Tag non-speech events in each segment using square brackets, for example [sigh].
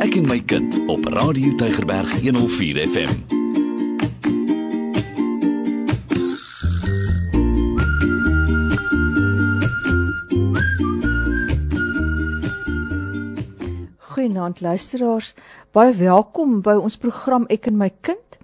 Ek en my kind op Radio Tygerberg 104 FM. Goeienaand luisteraars, baie welkom by ons program Ek en my kind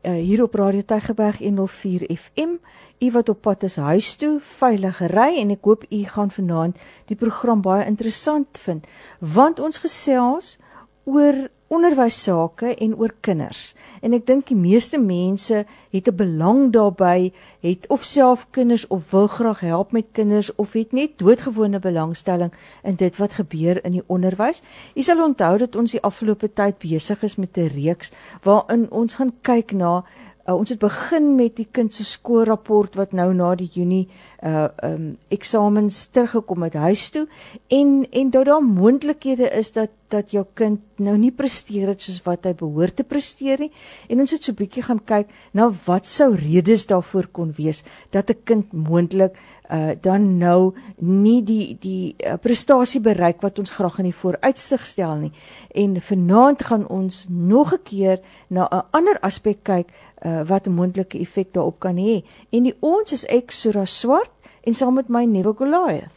uh, hier op Radio Tygerberg 104 FM. U wat op pad is huis toe, veilig ry en ek hoop u gaan vanaand die program baie interessant vind want ons gesels oor onderwys sake en oor kinders. En ek dink die meeste mense het 'n belang daarbey, het of self kinders of wil graag help met kinders of het net doodgewone belangstelling in dit wat gebeur in die onderwys. U sal onthou dat ons die afgelope tyd besig is met 'n reeks waarin ons gaan kyk na Uh, ons het begin met die kind se skoolrapport wat nou na die Junie uh um eksamens teruggekom het huis toe en en dat daar moontlikhede is dat dat jou kind nou nie presteer het soos wat hy behoort te presteer nie en ons het so 'n bietjie gaan kyk na wat sou redes daarvoor kon wees dat 'n kind moontlik uh dan nou nie die die uh, prestasie bereik wat ons graag in die vooruitsig stel nie en vanaand gaan ons nog 'n keer na 'n ander aspek kyk uh, wat 'n moontlike effek daarop kan hê. En die ons is ek Sura Swart en saam met my nuwe Goliath.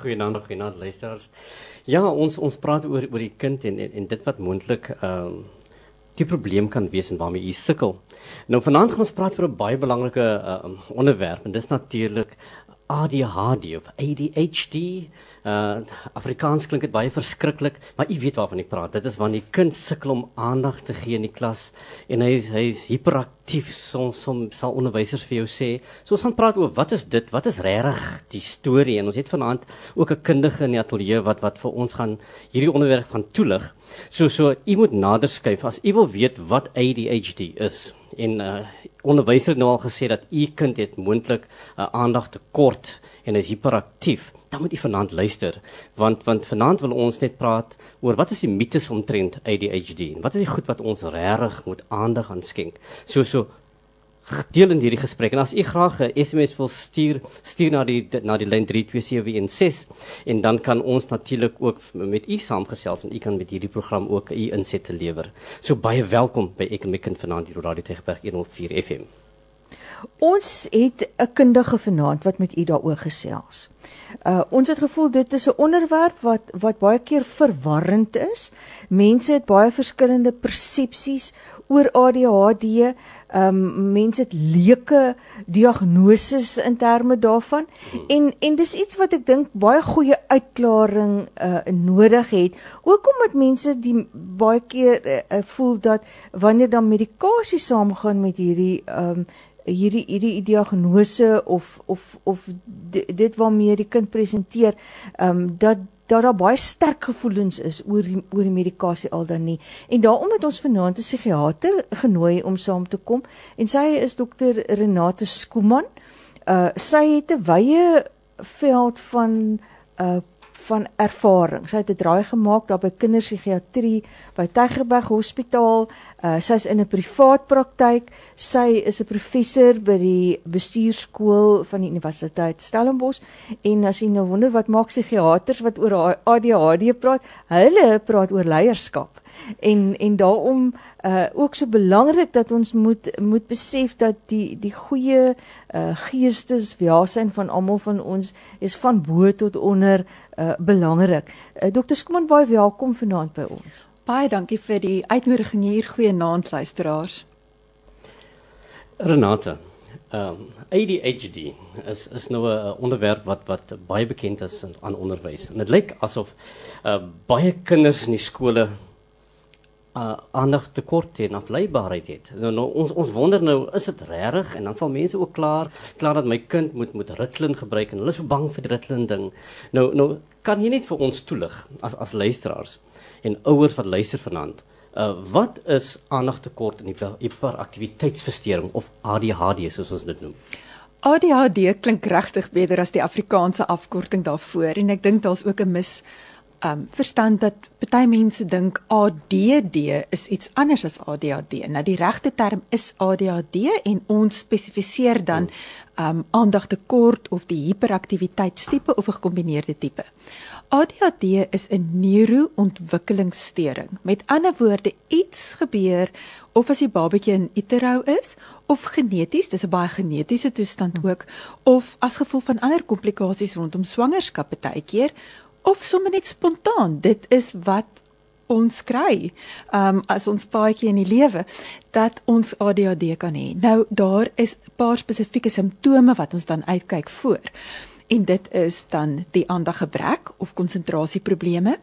Goeienaand, goeienaand luisteraars. Ja, ons ons praat oor oor die kind en en, en dit wat moontlik ehm um, die probleem kan wees en waarmee u sukkel. Nou vanaand gaan ons praat oor 'n baie belangrike uh, onderwerp en dis natuurlik ADHD of ADHD. Uh Afrikaans klink dit baie verskriklik, maar u weet waarvan ek praat. Dit is wanneer die kind sukkel om aandag te gee in die klas en hy is hy is hiperaktief. Soms som sal onderwysers vir jou sê. So ons gaan praat oor wat is dit? Wat is regtig die storie? En ons het vanaand ook 'n kundige in die ateljee wat wat vir ons gaan hierdie onderwerp van toelig. So so u moet nader skuif as u wil weet wat ADHD is. En uh onderwysers nou al gesê dat u kind het moontlik 'n uh, aandag tekort en is hiperaktief dan moet jy vanaand luister want want vanaand wil ons net praat oor wat is die mites omtrent ADHD en wat is die goed wat ons regtig moet aandag aan skenk. So so deel in hierdie gesprek en as u graag 'n SMS wil stuur stuur na die na die lyn 32716 en dan kan ons natuurlik ook met u saamgesels en u kan met hierdie program ook u insette lewer. So baie welkom by Ek en vanaand hier op Radio Tegberg 104 FM. Ons het 'n kundige vanaand wat met u daaroor gesels. Uh ons het gevoel dit is 'n onderwerp wat wat baie keer verwarrend is. Mense het baie verskillende persepsies oor ADHD. Um mense het leuke diagnoses in terme daarvan en en dis iets wat ek dink baie goeie uitklaring uh nodig het. Ook omdat mense die baie keer uh, voel dat wanneer dan medikasie saamgaan met hierdie um hierdie hierdie diagnose of of of dit waarmee die kind presenteer, ehm um, dat dat daar baie sterk gevoelens is oor die, oor die medikasie al dan nie. En daarom het ons vanaand 'n psigiater genooi om saam te kom en sy is dokter Renate Skooman. Uh sy het 'n wye veld van uh van ervaring. Sy het 'n draai gemaak daar by kinderpsigiatrie by Tygerberg Hospitaal. Uh, sy is in 'n privaat praktyk. Sy is 'n professor by die bestuurskool van die Universiteit Stellenbosch. En as jy nou wonder wat maak psigiaters wat oor ADHD praat, hulle praat oor leierskap. En en daarom uh ook so belangrik dat ons moet moet besef dat die die goeie uh geesteswelsyn van almal van ons is van bo tot onder uh belangrik. Uh, Dr. Skuman baie welkom vanaand by ons. Baie dankie vir die uitnodiging hier. Goeienaand luisteraars. Renate, ehm um, ADHD is is nou 'n onderwerp wat wat baie bekend is aan onderwys. En dit lyk asof uh baie kinders in die skole uh aandag tekort en afleibaarheid het. Nou, nou ons ons wonder nou is dit regtig en dan sal mense ook klaar klaar dat my kind moet moet Ritalin gebruik en hulle is so bang vir Ritalin ding. Nou nou kan jy net vir ons toelig as as luisteraars en ouers wat luister vanaand. Uh wat is aandag tekort en hiperaktiwiteitsversteuring of ADHD soos ons dit noem? ADHD klink regtig beter as die Afrikaanse afkorting daarvoor en ek dink daar's ook 'n mis um verstand dat baie mense dink ADD is iets anders as ADHD. Nou die regte term is ADHD en ons spesifiseer dan um aandagtekort of die hiperaktiwiteitstipe of 'n gekombineerde tipe. ADHD is 'n neuroontwikkelingssteuring. Met ander woorde, iets gebeur of as die babatjie in utero is of geneties, dis 'n baie genetiese toestand ook, of as gevolg van ander komplikasies rondom swangerskap baie keer of sommer net spontaan. Dit is wat ons kry um as ons paadjie in die lewe dat ons ADHD kan hê. Nou daar is 'n paar spesifieke simptome wat ons dan uitkyk voor en dit is dan die aandaggebrek of konsentrasieprobleme,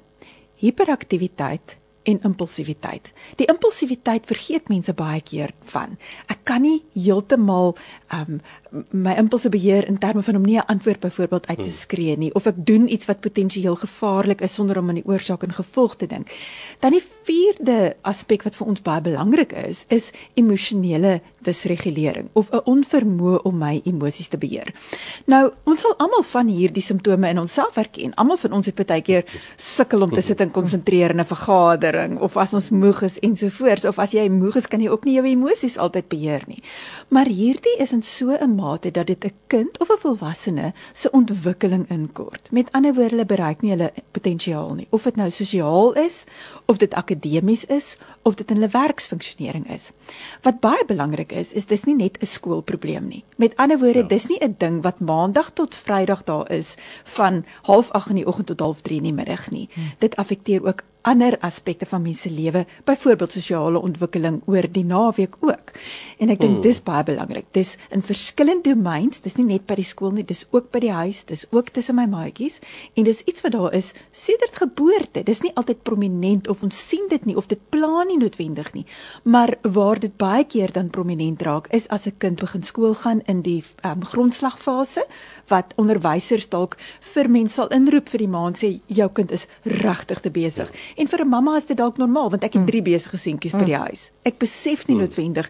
hiperaktiwiteit en impulsiwiteit. Die impulsiwiteit vergeet mense baie keer van. Ek kan nie heeltemal um my impulse beheer in terme van om nie 'n antwoord byvoorbeeld uit te hmm. skree nie of ek doen iets wat potensieel gevaarlik is sonder om aan die oorsaak en gevolg te dink. Dan die vierde aspek wat vir ons baie belangrik is, is emosionele disregulering of 'n onvermoë om my emosies te beheer. Nou, ons sal almal van hierdie simptome in onsself herken. Almal van ons het baie keer sukkel om te sit en konsentreer in 'n vergadering of as ons moeg is ensovoorts of as jy moeg is, kan jy ook nie jou emosies altyd beheer nie. Maar hierdie is in so 'n mate dat dit 'n kind of 'n volwassene se ontwikkeling inkort. Met ander woorde, hulle bereik nie hulle potensiaal nie, of dit nou sosiaal is, of dit akademies is, of dit in hulle werksfunksionering is. Wat baie belangrik is, is dis nie net 'n skoolprobleem nie. Met ander woorde, ja. dis nie 'n ding wat maandag tot vrydag daar is van 08:30 in die oggend tot 03:30 in die middag nie. Hmm. Dit affekteer ook ander aspekte van mense se lewe, byvoorbeeld sosiale ontwikkeling oor die naweek ook. En ek dink mm. dis baie belangrik. Dis in verskillende domeins, dis nie net by die skool nie, dis ook by die huis, dis ook tussen my maatjies en dis iets wat daar is sedert geboorte. Dis nie altyd prominent of ons sien dit nie of dit plan nie noodwendig nie, maar waar dit baie keer dan prominent raak is as 'n kind begin skool gaan in die um, grondslagfase wat onderwysers dalk vir mense sal inroep vir die maand sê jou kind is regtig te besig. Ja. En vir 'n mamma is dit dalk normaal want ek het mm. drie besige seentjies by die mm. huis. Ek besef nie mm. noodwendig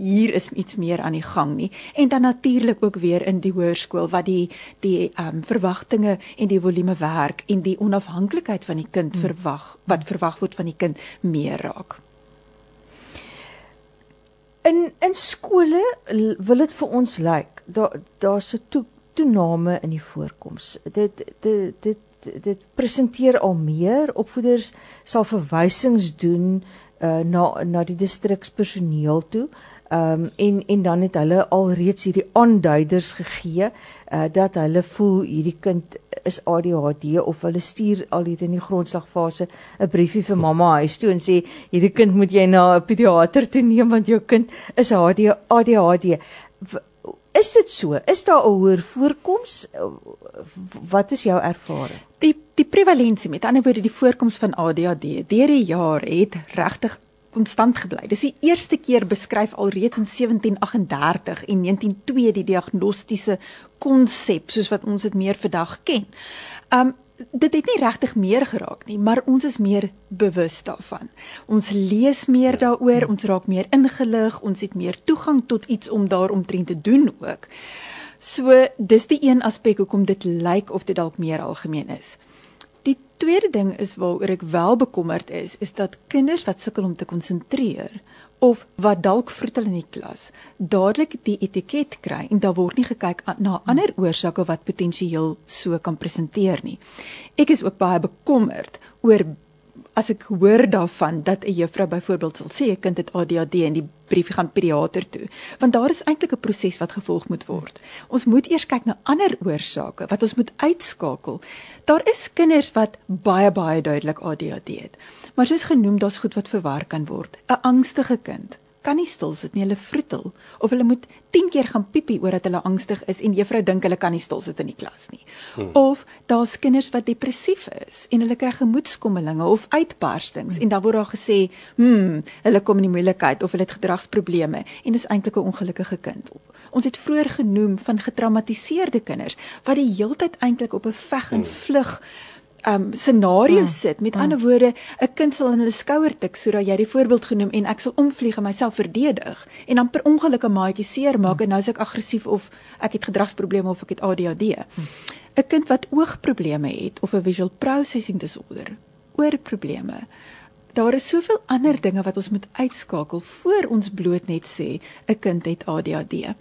hier is iets meer aan die gang nie. En dan natuurlik ook weer in die hoërskool wat die die ehm um, verwagtinge en die volume werk en die onafhanklikheid van die kind verwag wat verwag word van die kind meer raak. In in skole wil dit vir ons lyk daar daar's 'n toe, toename in die voorkoms. Dit dit dit dit presenteer al meer opvoeders sal verwysings doen uh, na na die distrikspersoneel toe. Ehm um, en en dan het hulle al reeds hierdie aanduiders gegee uh, dat hulle voel hierdie kind is ADHD of hulle stuur al hier in die grondslagfase 'n briefie vir mamma huis toe en sê hierdie kind moet jy na 'n pediater toe neem want jou kind is ADHD. Is dit so? Is daar 'n hoër voorkoms? Wat is jou ervaring? Die prevalensie, met ander woorde die voorkoms van ADHD deur die jaar het regtig konstant gebly. Dis die eerste keer beskryf alreeds in 1738 en 1902 die diagnostiese konsep soos wat ons dit meer vandag ken. Um dit het nie regtig meer geraak nie, maar ons is meer bewus daarvan. Ons lees meer daaroor, ons raak meer ingelig, ons het meer toegang tot iets om daaromtrent te doen ook. So dis die een aspek hoekom dit lyk of dit dalk meer algemeen is. Die tweede ding is waaroor ek wel bekommerd is, is dat kinders wat sukkel om te konsentreer of wat dalk vroetel in die klas dadelik die etiket kry en daar word nie gekyk na ander oorsake wat potensieel so kan presenteer nie. Ek is ook baie bekommerd oor as ek hoor daarvan dat 'n juffrou byvoorbeeld sal sê 'n kind het ADHD en die briefie gaan pediater toe, want daar is eintlik 'n proses wat gevolg moet word. Ons moet eers kyk na ander oorsake wat ons moet uitskakel. Daar is kinders wat baie baie duidelik ADHD het. Maar soos genoem, daar's goed wat verwar kan word. 'n Angstige kind kan nie stil sit nie, hulle vroetel of hulle moet 10 keer gaan piepie omdat hulle angstig is en juffrou dink hulle kan nie stil sit in die klas nie. Hmm. Of daar's kinders wat depressief is en hulle kry gemoedskommelinge of uitbarstings hmm. en dan word daar gesê, "Hm, hulle kom in die moeilikheid of hulle het gedragsprobleme" en dis eintlik 'n ongelukkige kind. Ons het vroeër genoem van getraumatiseerde kinders wat die heeltyd eintlik op 'n veg en hmm. vlug hmm um scenario mm. sit. Met mm. ander woorde, 'n kind sal in hulle skouer tik sodat jy die voorbeeld genoem en ek sal omvlieg en myself verdedig en dan per ongeluk 'n maatjie seermaak mm. en nou is ek aggressief of ek het gedragsprobleme of ek het ADHD. 'n mm. Kind wat oogprobleme het of 'n visual processing disorder, oorprobleme daar is soveel ander dinge wat ons moet uitskakel voor ons bloot net sê 'n kind het ADHD.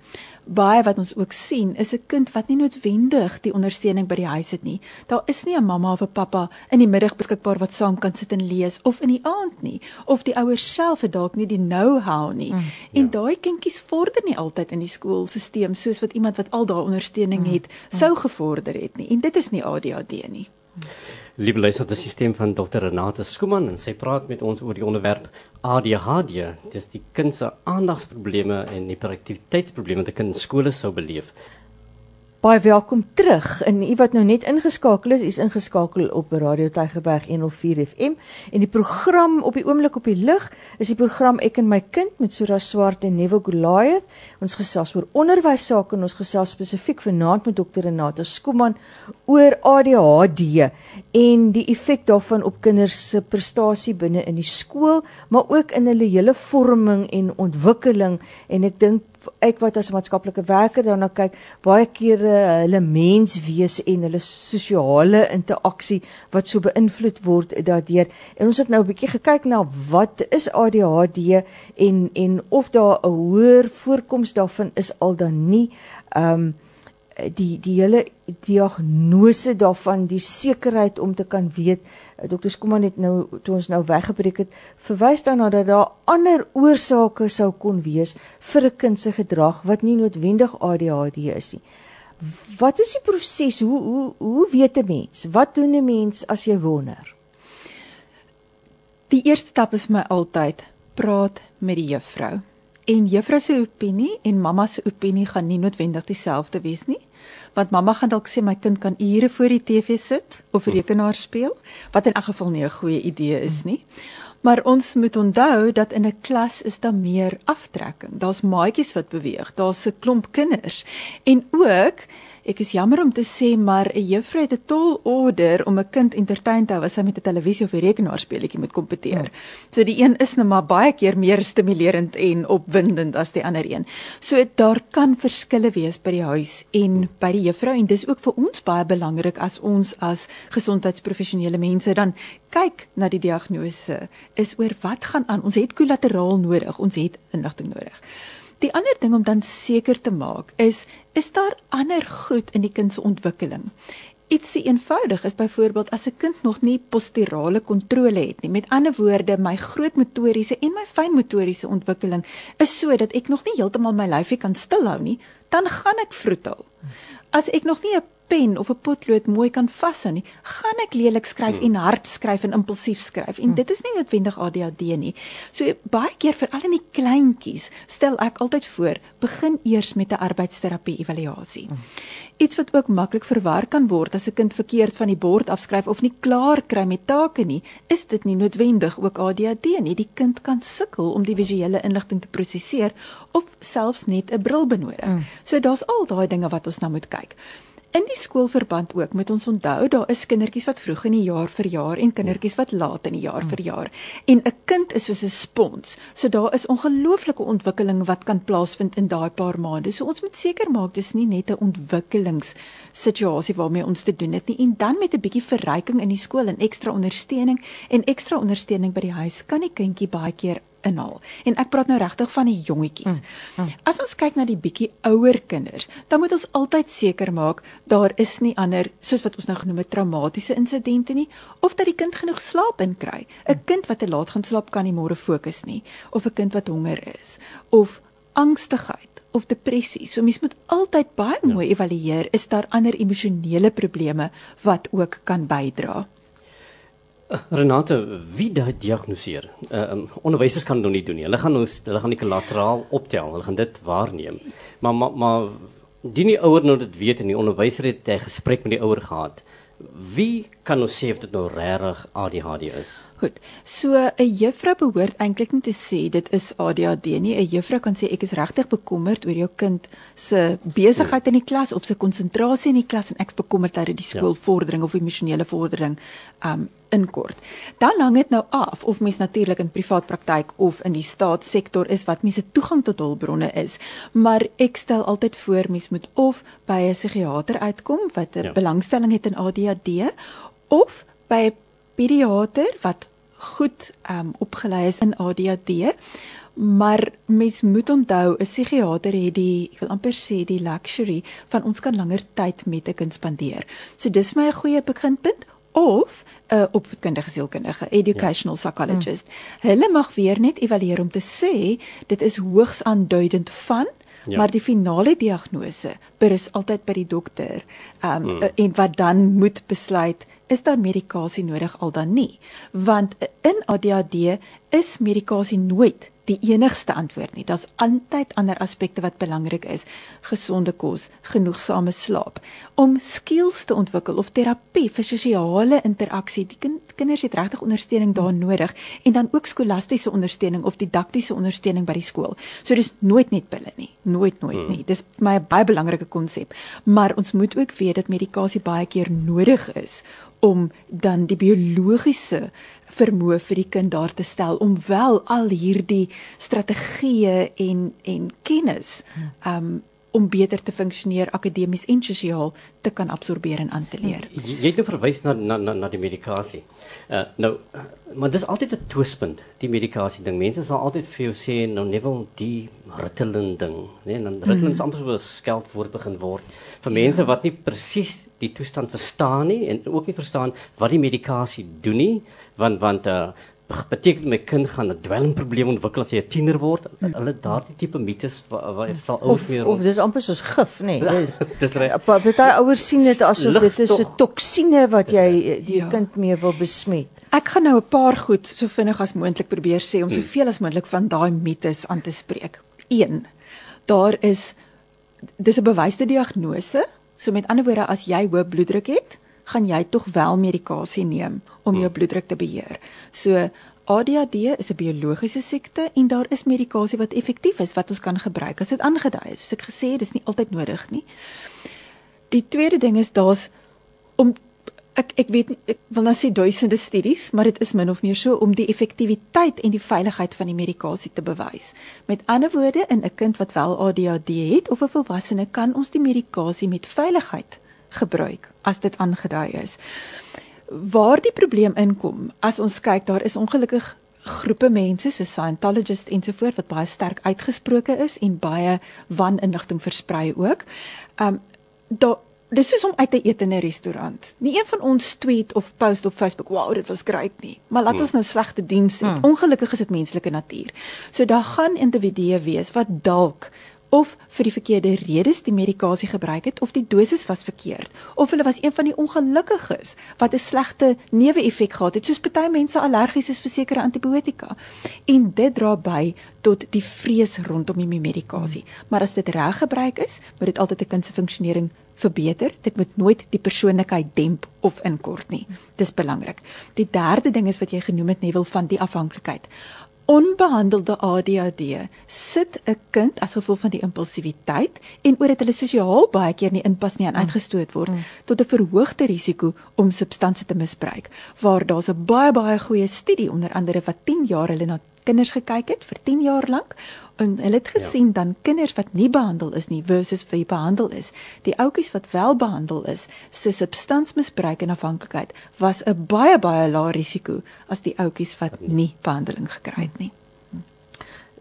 Baie wat ons ook sien is 'n kind wat nie noodwendig die ondersteuning by die huis het nie. Daar is nie 'n mamma of 'n pappa in die middag beskikbaar wat saam kan sit en lees of in die aand nie, of die ouers self het dalk nie die know-how nie. Mm, en ja. daai kindjies vorder nie altyd in die skoolstelsel soos wat iemand wat al daai ondersteuning mm, het sou gevorder het nie. En dit is nie ADHD nie. Liewe luister, dit is die stem van Dr. Renate Skuman en sy praat met ons oor die onderwerp ADHD. Dis die kind se aandagsprobleme en hiperaktiwiteitsprobleme wat 'n kind in skole sou beleef. Baie welkom terug. En u wat nou net ingeskakel is, u is ingeskakel op Radio Tygerberg 104 FM en die program op die oomblik op die lug is die program Ek en my kind met Sura Swart en Nevo Goliath. Ons gesels oor onderwys sake en ons gesels spesifiek vanaand met Dr Renata Skuman oor ADHD en die effek daarvan op kinders se prestasie binne in die skool, maar ook in hulle hele vorming en ontwikkeling en ek dink ek wat as 'n maatskaplike werker daarna kyk, baie kere hulle menswees en hulle sosiale interaksie wat so beïnvloed word daardeur. En ons het nou 'n bietjie gekyk na wat is ADHD en en of daar 'n hoër voorkoms daarvan is al dan nie. Ehm um, die die hele diagnose daarvan die sekerheid om te kan weet eh, dokter Skuman het nou toe ons nou weggebreek het verwys daarna dat daar ander oorsake sou kon wees vir 'n kind se gedrag wat nie noodwendig ADHD is nie. Wat is die proses? Hoe hoe hoe weet 'n mens? Wat doen 'n mens as jy wonder? Die eerste stap is my altyd praat met die juffrou. En juffrou se opinie en mamma se opinie gaan nie noodwendig dieselfde wees nie want mamma gaan dalk sê my kind kan ure voor die TV sit of hm. rekenaar speel wat in elk geval nie 'n goeie idee is nie. Maar ons moet onthou dat in 'n klas is daar meer aftrekking. Daar's maatjies wat beweeg, daar's 'n klomp kinders en ook Ek is jammer om te sê maar 'n juffrou het 'n tol order om 'n kind entertain te hou as hy met 'n televisie of 'n rekenaarspeletjie moet kompeteer. Ja. So die een is nou maar baie keer meer stimulerend en opwindend as die ander een. So daar kan verskille wees by die huis en by die juffrou en dis ook vir ons baie belangrik as ons as gesondheidsprofessionele mense dan kyk na die diagnose is oor wat gaan aan. Ons het kollateraal nodig, ons het inligting nodig. Die ander ding om dan seker te maak is is daar ander goed in die kind se ontwikkeling. Iets se eenvoudig is byvoorbeeld as 'n kind nog nie posturale kontrole het nie. Met ander woorde, my groot motoriese en my fyn motoriese ontwikkeling is sodat ek nog nie heeltemal my lyfie kan stilhou nie, dan gaan ek vroetel. As ek nog nie 'n pen of 'n potlood mooi kan vashou nie, gaan ek lelik skryf hmm. en hard skryf en impulsief skryf. En hmm. dit is nie noodwendig ADHD nie. So baie keer vir al die kleintjies stel ek altyd voor, begin eers met 'n arbeidsterapie evaluasie. Hmm. Iets wat ook maklik verwar kan word as 'n kind verkeerd van die bord afskryf of nie klaar kry met take nie, is dit nie noodwendig ook ADHD nie. Die kind kan sukkel om die visuele inligting te prosesseer of selfs net 'n bril benodig. Hmm. So daar's al daai dinge wat ons nou moet kyk. In die skoolverband ook moet ons onthou daar is kindertjies wat vroeg in die jaar vir jaar en kindertjies wat laat in die jaar vir jaar. En 'n kind is soos 'n spons. So daar is ongelooflike ontwikkeling wat kan plaasvind in daai paar maande. So ons moet seker maak dis nie net 'n ontwikkelingssituasie waarmee ons te doen het nie. En dan met 'n bietjie verryking in die skool en ekstra ondersteuning en ekstra ondersteuning by die huis kan die kindjie baie keer inhaal. En ek praat nou regtig van die jongetjies. Mm, mm. As ons kyk na die bietjie ouer kinders, dan moet ons altyd seker maak daar is nie ander soos wat ons nou genoem het traumatiese insidente nie of dat die kind genoeg slaap inkry. 'n mm. Kind wat te laat gaan slaap kan nie môre fokus nie of 'n kind wat honger is of angstigheid of depressie. So mens moet altyd baie ja. mooi ja. evalueer is daar ander emosionele probleme wat ook kan bydra. Renate, wie dit diagnoseer? Uh, um, onderwysers kan dit nog nie doen nie. Hulle gaan ons hulle gaan die kollateraal optel. Hulle gaan dit waarneem. Maar maar maar die nie ouer nou dit weet en die onderwyser het 'n gesprek met die ouer gehad. Wie kan ons sê of dit nou regtig ADHD is? Goed. So 'n juffrou behoort eintlik nie te sê dit is ADHD nie. 'n Juffrou kan sê ek is regtig bekommerd oor jou kind se besigheid in die klas of sy konsentrasie in die klas en ek's bekommerd oor die ja. skoolvordering ja. of emosionele vordering um inkort. Dan hang dit nou af of mens natuurlik in privaat praktyk of in die staatssektor is wat mense toegang tot hulpbronne is. Maar ek stel altyd voor mens moet of by 'n psigiater uitkom wat 'n ja. belangstelling het in ADHD of by 'n pediater wat goed um opgelei is in ADHD. Maar mens moet onthou 'n psigiater het die ek wil amper sê die luxury van ons kan langer tyd met 'n kind spandeer. So dis my 'n goeie beginpunt of 'n opvoedkundige sielkundige, educational ja. psychologist. Mm. Hulle mag weer net evalueer om te sê dit is hoogs aanduidend van Ja. Maar die finale diagnose berus altyd by die dokter. Ehm um, mm. en wat dan moet besluit is daar medikasie nodig al dan nie? Want in ADHD is medikasie nooit die enigste antwoord nie. Daar's altyd ander aspekte wat belangrik is. Gesonde kos, genoegsame slaap, om skills te ontwikkel of terapie vir sosiale interaksie. Die kind, kinders het regtig ondersteuning daar nodig en dan ook skolastiese ondersteuning of didaktiese ondersteuning by die skool. So dis nooit net pille nie. Nooit nooit hmm. nie. Dis my baie belangrike konsep. Maar ons moet ook weet dat medikasie baie keer nodig is om dan die biologiese vermoë vir die kind daar te stel om wel al hierdie strategieë en en kennis um om beter te funksioneer akademies en sosiaal te kan absorbeer en aan te leer. Jy, jy het nou verwys na na na, na die medikasie. Uh nou uh, maar dis altyd 'n twispend die medikasie ding. Mense sal altyd vir jou sê nou nevel die Ritalin ding, né? Nee, dan Ritalin mm. amper so 'n skelpwoord begin word vir mense ja. wat nie presies die toestand verstaan nie en ook nie verstaan wat die medikasie doen nie, want want uh beteken my kind gaan 'n dwelmprobleem ontwikkel as hy 'n tiener word. Hulle daardie tipe mites wat sal ouers meer of dis amper soos gif, nê. Nee, [laughs] dis dis reg. Party ouers sien dit asof dit is 'n toksine wat jy die ja. kind mee wil besmet. Ek gaan nou 'n paar goed so vinnig as moontlik probeer sê om soveel as moontlik van daai mites aan te spreek. 1. Daar is dis 'n bewyste diagnose. So met ander woorde as jy hoë bloeddruk het, gaan jy tog wel medikasie neem om jou hmm. bloeddruk te beheer. So ADHD is 'n biologiese siekte en daar is medikasie wat effektief is wat ons kan gebruik as dit aangedui is. Soos ek gesê het, dis nie altyd nodig nie. Die tweede ding is daar's om ek ek weet ek wil nou sê duisende studies, maar dit is min of meer so om die effektiwiteit en die veiligheid van die medikasie te bewys. Met ander woorde, in 'n kind wat wel ADHD het of 'n volwassene kan ons die medikasie met veiligheid gebruik as dit aangedui is. Waar die probleem inkom, as ons kyk, daar is ongelukkig groepe mense so Scientologists ensovoorts wat baie sterk uitgesproke is en baie waninligting versprei ook. Um daar dis is om uit te eet in 'n restaurant. Nie een van ons tweet of post op Facebook, "Wow, dit was great nie." Maar laat hmm. ons nou slegte diens hê. Hmm. Ongelukkig is dit menslike natuur. So daar gaan individue wees wat dalk of vir die verkeerde redes die medikasie gebruik het of die dosis was verkeerd of hulle was een van die ongelukkiges wat 'n slegte neeweffek gehad het soos party mense allergies is vir sekere antibiotika. En dit dra by tot die vrees rondom die medikasie. Maar as dit reg gebruik is moet dit altyd 'n kind se funksionering verbeter. Dit moet nooit die persoonlikheid demp of inkort nie. Dis belangrik. Die derde ding is wat jy genoem het Neville van die afhanklikheid onbehandelde ADHD sit 'n kind as gevolg van die impulsiwiteit en oor dit hulle sosiaal baie keer nie inpas nie en mm. uitgestoot word mm. tot 'n verhoogde risiko om substansie te misbruik. Waar daar's 'n baie baie goeie studie onder andere wat 10 jaar hulle na kinders gekyk het vir 10 jaar lank en hulle het ja. gesien ja. dan kinders wat nie behandel is nie versus wie behandel is. Die ouetjies wat wel behandel is, se substansmisbruik en afhanklikheid was 'n baie baie lae risiko as die ouetjies wat nie behandeling gekry het nie.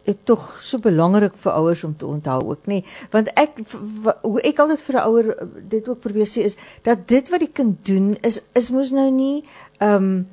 Dit tog so belangrik vir ouers om te onthou ook nê want ek hoe ek altyd vir 'n ouer dit ook probeer sê is dat dit wat die kind doen is is mos nou nie ehm um,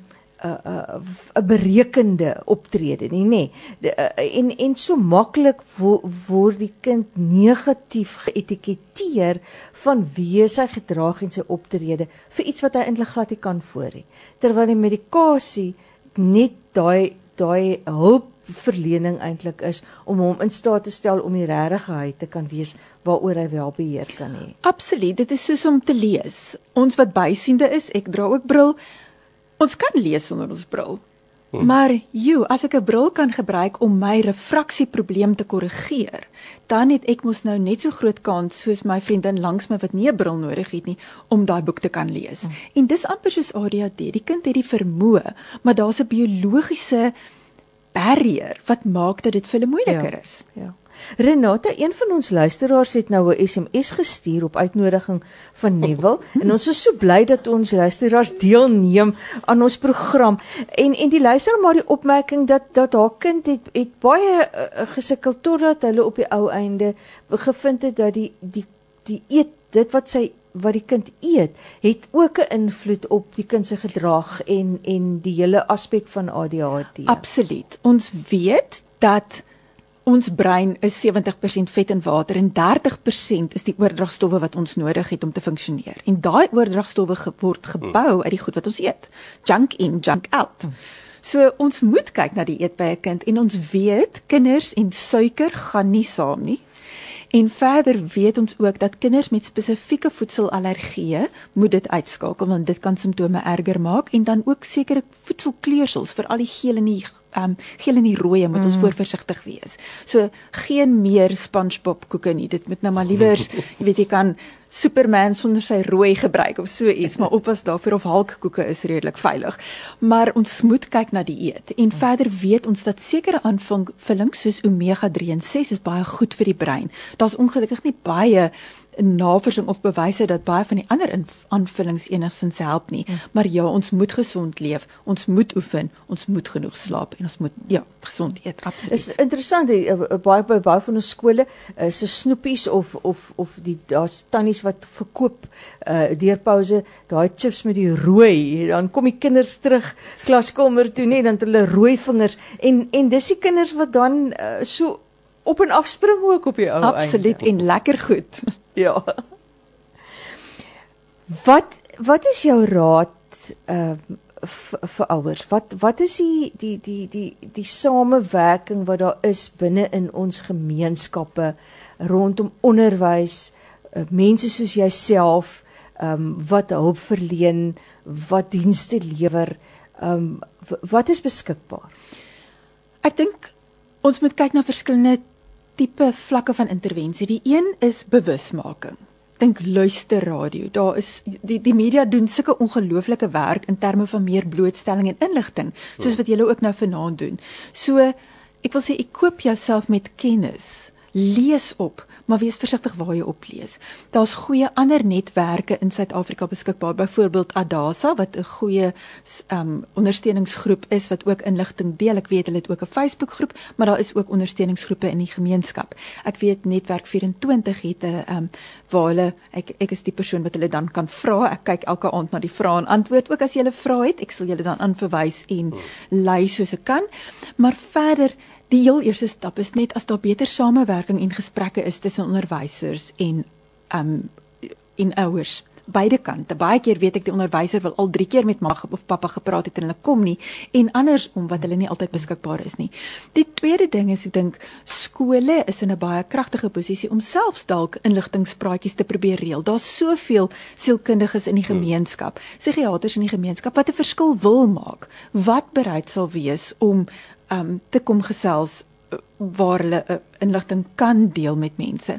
'n 'n 'n berekende optrede nie nê nee. en en so maklik wo, word die kind negatief geetiketeer van wie sy gedrag en sy optrede vir iets wat hy eintlik glad nie kan voor nie terwyl die medikasie net daai daai hulpverlening eintlik is om hom in staat te stel om die regte hy te kan wees waaroor hy wel beheer kan hê. Absoluut, dit is soos om te lees. Ons wat bysiende is, ek dra ook bril, Ons kan lees sonder ons bril. Hmm. Maar jy, as ek 'n bril kan gebruik om my refraksieprobleem te korrigeer, dan het ek mos nou net so groot kans soos my vriendin langs my wat nie 'n bril nodig het nie om daai boek te kan lees. Hmm. En dis amper soos ADHD. Die kind het die vermoë, maar daar's 'n biologiese barrier wat maak dat dit vir hulle moeiliker Ja. is. Ja. Renata, een van ons luisteraars het nou 'n SMS gestuur op uitnodiging van Neville en ons is so bly dat ons luisteraars deelneem aan ons program. En en die luisteraar maar die opmerking dat dat haar kind het het baie uh, gesukkel totdat hulle op die ou einde gevind het dat die die die eet dit wat sy wat die kind eet het ook 'n invloed op die kind se gedrag en en die hele aspek van ADHD. Absoluut. Ons weet dat ons brein is 70% vet en water en 30% is die oordragstowwe wat ons nodig het om te funksioneer. En daai oordragstowwe word gebou uit die goed wat ons eet. Junk in, junk out. So ons moet kyk na die eet by 'n kind en ons weet kinders en suiker gaan nie saam nie. En verder weet ons ook dat kinders met spesifieke voedselallergieë moet dit uitskakel want dit kan simptome erger maak en dan ook sekere voedselkleursels vir al die geel en die um geel en die rooi moet ons mm. voorsigtig wees. So geen meer SpongeBob koeke nie. Dit moet nou maar liewers, jy weet jy kan Superman sonder sy rooi gebruik of so iets, maar oppas daarvoor of Hulk koeke is redelik veilig. Maar ons moet kyk na die eet. En verder weet ons dat sekere aanvullings soos omega-3 en 6 is baie goed vir die brein. Daar's ongelukkig nie baie navorsing of bewyse dat baie van die ander aanvullings enigsins help nie. Maar ja, ons moet gesond leef, ons moet oefen, ons moet genoeg slaap en ons moet ja, gesond eet. Absoluut. Is interessant die, uh, baie by baie van ons skole is uh, so snoepies of of of die daar's tannies wat verkoop uh deurpouse daai chips met die rooi dan kom die kinders terug klaskamer toe net dan het hulle rooi vingers en en dis die kinders wat dan uh, so op en af spring ook op die ou Absoluut einde. en lekker goed. [laughs] Ja. Wat wat is jou raad ehm uh, vir ouers? Wat wat is die die die die die samewerking wat daar is binne in ons gemeenskappe rondom onderwys, uh, mense soos jouself, ehm um, wat hulp verleen, wat dienste lewer, ehm um, wat is beskikbaar? Ek dink ons moet kyk na verskillende tipe vlakke van intervensie. Die een is bewusmaking. Dink luister radio. Daar is die die media doen sulke ongelooflike werk in terme van meer blootstelling en inligting, soos wat julle ook nou vanaand doen. So ek wil sê ek koop jouself met kennis. Lees op, maar wees versigtig waar jy op lees. Daar's goeie ander netwerke in Suid-Afrika beskikbaar, byvoorbeeld Adasa wat 'n goeie um ondersteuningsgroep is wat ook inligting deel. Ek weet hulle het ook 'n Facebookgroep, maar daar is ook ondersteuningsgroepe in die gemeenskap. Ek weet Netwerk 24 het 'n um waar hulle ek ek is die persoon wat hulle dan kan vra. Ek kyk elke aand na die vrae en antwoord ook as jy 'n vraag het. Ek sal julle dan aanverwys en lei soos ek kan. Maar verder Die heel eerste stap is net as daar beter samewerking en gesprekke is tussen onderwysers en um en ouers beide kante. Baie keer weet ek die onderwyser wil al 3 keer met mamma of pappa gepraat het en hulle kom nie en andersom wat hulle nie altyd beskikbaar is nie. Die tweede ding is ek dink skole is in 'n baie kragtige posisie om selfs dalk inligtingspraatjies te probeer reël. Daar's soveel sielkundiges in die gemeenskap, psigiaters in die gemeenskap wat 'n verskil wil maak. Wat bereid sal wees om um te kom gesels waar hulle uh, inligting kan deel met mense.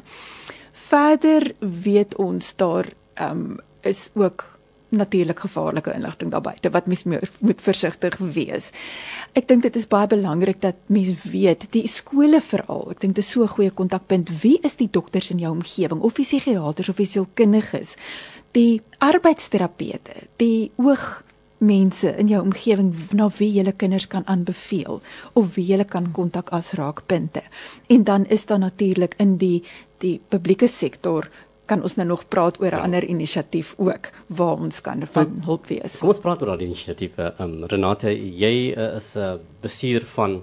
Verder weet ons daar um is ook natuurlik gevaarlike inligting daar buite wat mens moet versigtig wees. Ek dink dit is baie belangrik dat mens weet die skole veral. Ek dink dit is so 'n goeie kontakpunt. Wie is die dokters in jou omgewing of die psigiaters of die sielkundiges? Die arbeidsterapeute, die oog mense in jou omgewing na wie jy kinders kan aanbeveel of wie jy kan kontak as raakpunte. En dan is daar natuurlik in die die publieke sektor kan ons nou nog praat oor 'n ja. ander inisiatief ook waar ons kan van hulp wees. Kom ons praat oor daardie inisiatiewe. Um Renate, jy uh, is 'n uh, bestuur van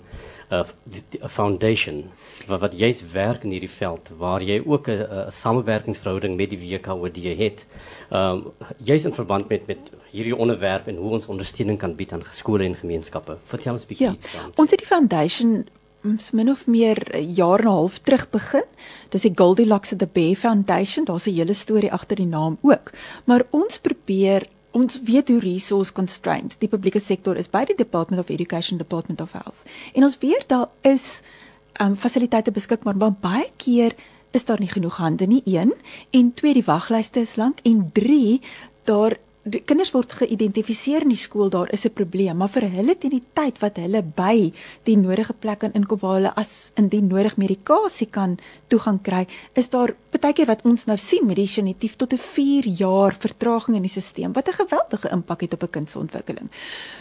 'n foundation wat wat jy's werk in hierdie veld waar jy ook 'n samewerkingsverhouding met die WKOD het. Um jy's in verband met met hierdie onderwerp en hoe ons ondersteuning kan bied aan skole en gemeenskappe. Vertel ons 'n bietjie ja, iets van. Ons het die foundation min of meer jaar en 'n half terug begin. Dis die Goldilocks at the Bay Foundation. Daar's 'n hele storie agter die naam ook. Maar ons probeer ons weet hoe resource constrained die publieke sektor is by die Department of Education Department of Health. En ons weet daar is um fasiliteite beskikbaar, maar baie keer is daar nie genoeg hande nie. 1 en 2 die waglyste is lank en 3 daar die kinders word geïdentifiseer in die skool daar is 'n probleem, maar vir hulle teen die tyd wat hulle by die nodige plek kan inkom waar hulle as indien nodig medikasie kan toegang kry, is daar baie keer wat ons nou sien met die genetief tot 'n 4 jaar vertraging in die stelsel wat 'n geweldige impak het op 'n kind se ontwikkeling.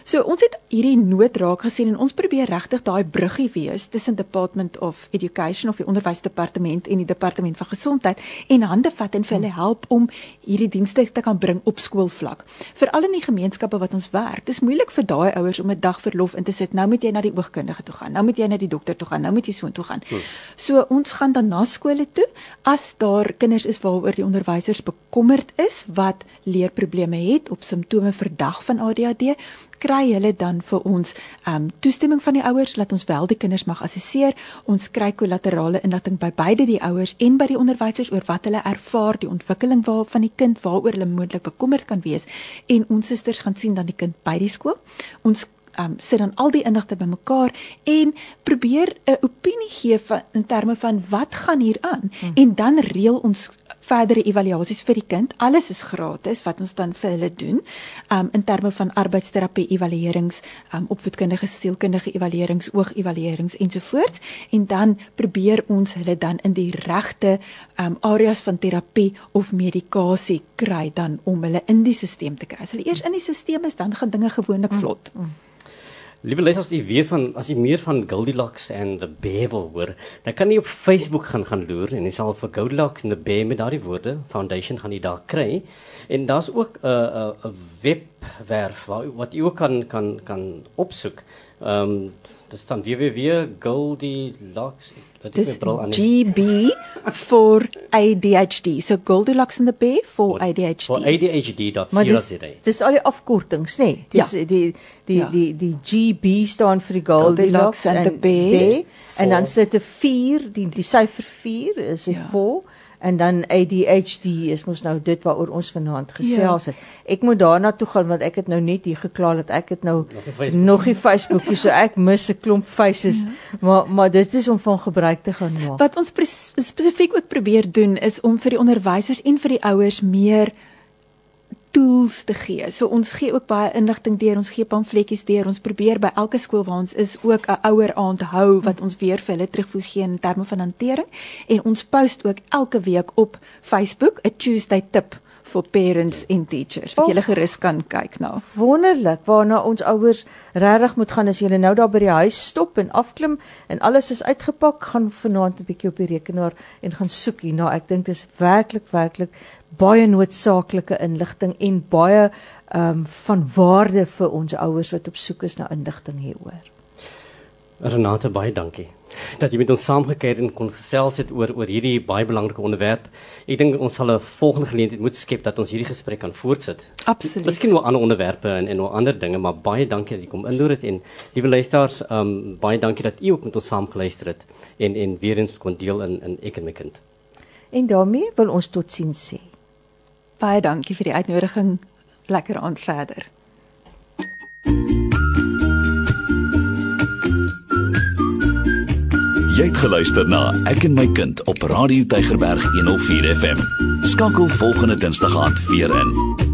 So ons het hierdie nood raak gesien en ons probeer regtig daai bruggie wees tussen Department of Education of die onderwysdepartement en die departement van gesondheid en hande vat en vir hulle help om hierdie dienste te kan bring op skoolvlak. Veral in die gemeenskappe wat ons werk. Dis moeilik vir daai ouers om 'n dag verlof in te sit. Nou moet jy na die oogkundige toe gaan. Nou moet jy na die dokter toe gaan. Nou moet jy so intoe gaan. Hmm. So ons gaan dan na skole toe as daar kinders is waaroor die onderwysers bekommerd is wat leerprobleme het of simptome verdag van ADHD, kry hulle dan vir ons um toestemming van die ouers dat ons wel die kinders mag assesseer. Ons kry kollaterale inligting by beide die ouers en by die onderwysers oor wat hulle ervaar, die ontwikkeling waarvan die kind waaroor hulle moontlik bekommerd kan wees en ons susters gaan sien dan die kind by die skool. Ons um sit dan al die inligting bymekaar en probeer 'n opinie gee van in terme van wat gaan hier aan hmm. en dan reël ons verdere evaluasies vir die kind. Alles is gratis wat ons dan vir hulle doen. Um in terme van arbeidsterapie evaluerings, um opvoedkundige sielkundige evaluerings, oogevaluerings ensovoorts en dan probeer ons hulle dan in die regte um areas van terapie of medikasie kry dan om hulle in die stelsel te kry. As hulle eers in die stelsel is, dan gaan dinge gewoonlik mm, vlot. Mm, mm. Liewe lesers, as jy weer van as jy meer van Goldilocks and the wil hoor, dan kan jy op Facebook gaan gaan loer en jy sal vir Goldilocks and the Bear met daardie woorde foundation gaan jy daar kry. En daar's ook 'n 'n 'n webwerf waar wat jy ook kan kan kan opsoek. Ehm um, dis dan www.goldilocks Dis GB for ADHD. So Goldilocks in the Bear for ADHD. For ADHD.co.za. Dis al die afkortings, nê? Nee. Dis ja. die die ja. die die GB staan vir die Goldilocks, Goldilocks and, the bear en dan sit 'n 4, die die syfer 4 is 'n ja. 4 en dan ADHD is mos nou dit waaroor ons vanaand gesels ja. het. Ek moet daarna toe gaan want ek het nou net hier gekla dat ek het nou nog die Facebook so ek mis 'n klomp faces. Ja. Maar maar dit is om van gebruik te gaan maak. Wat ons spesifiek ook probeer doen is om vir die onderwysers en vir die ouers meer tools te gee. So ons gee ook baie inligting deur, ons gee pamfletjies deur. Ons probeer by elke skool waar ons is ook 'n ouer aand hou wat ons weer vir hulle terugvoer gee in terme van hantering en ons post ook elke week op Facebook 'n Tuesday tip vir parents en teachers wat julle gerus kan kyk na. Nou. Wonderlik waarna ons ouers regtig moet gaan as julle nou daar by die huis stop en afklim en alles is uitgepak, gaan vanaand 'n bietjie op die rekenaar en gaan soek hierna. Ek dink dit is werklik werklik baie noodsaaklike inligting en baie ehm um, van waarde vir ons ouers wat op soek is na inligting hieroor. Renate baie dankie dat jy met ons saamgekyk en kon gesels het oor oor hierdie baie belangrike onderwerp. Ek dink ons sal 'n volgende geleentheid moet skep dat ons hierdie gesprek kan voortsit. Absoluut. Miskien oor ander onderwerpe en en oor ander dinge, maar baie dankie dat jy kom inloer het en liewe luisters, ehm um, baie dankie dat u ook met ons saamgeluister het en en weer eens kon deel in in ek en my kind. En daarmee wil ons totsiens sê. Baie dankie vir die uitnodiging. Lekker aand verder. Jy het geluister na Ek en my kind op Radio Tygerberg 104 FM. Skakel volgende Dinsdag aand weer in.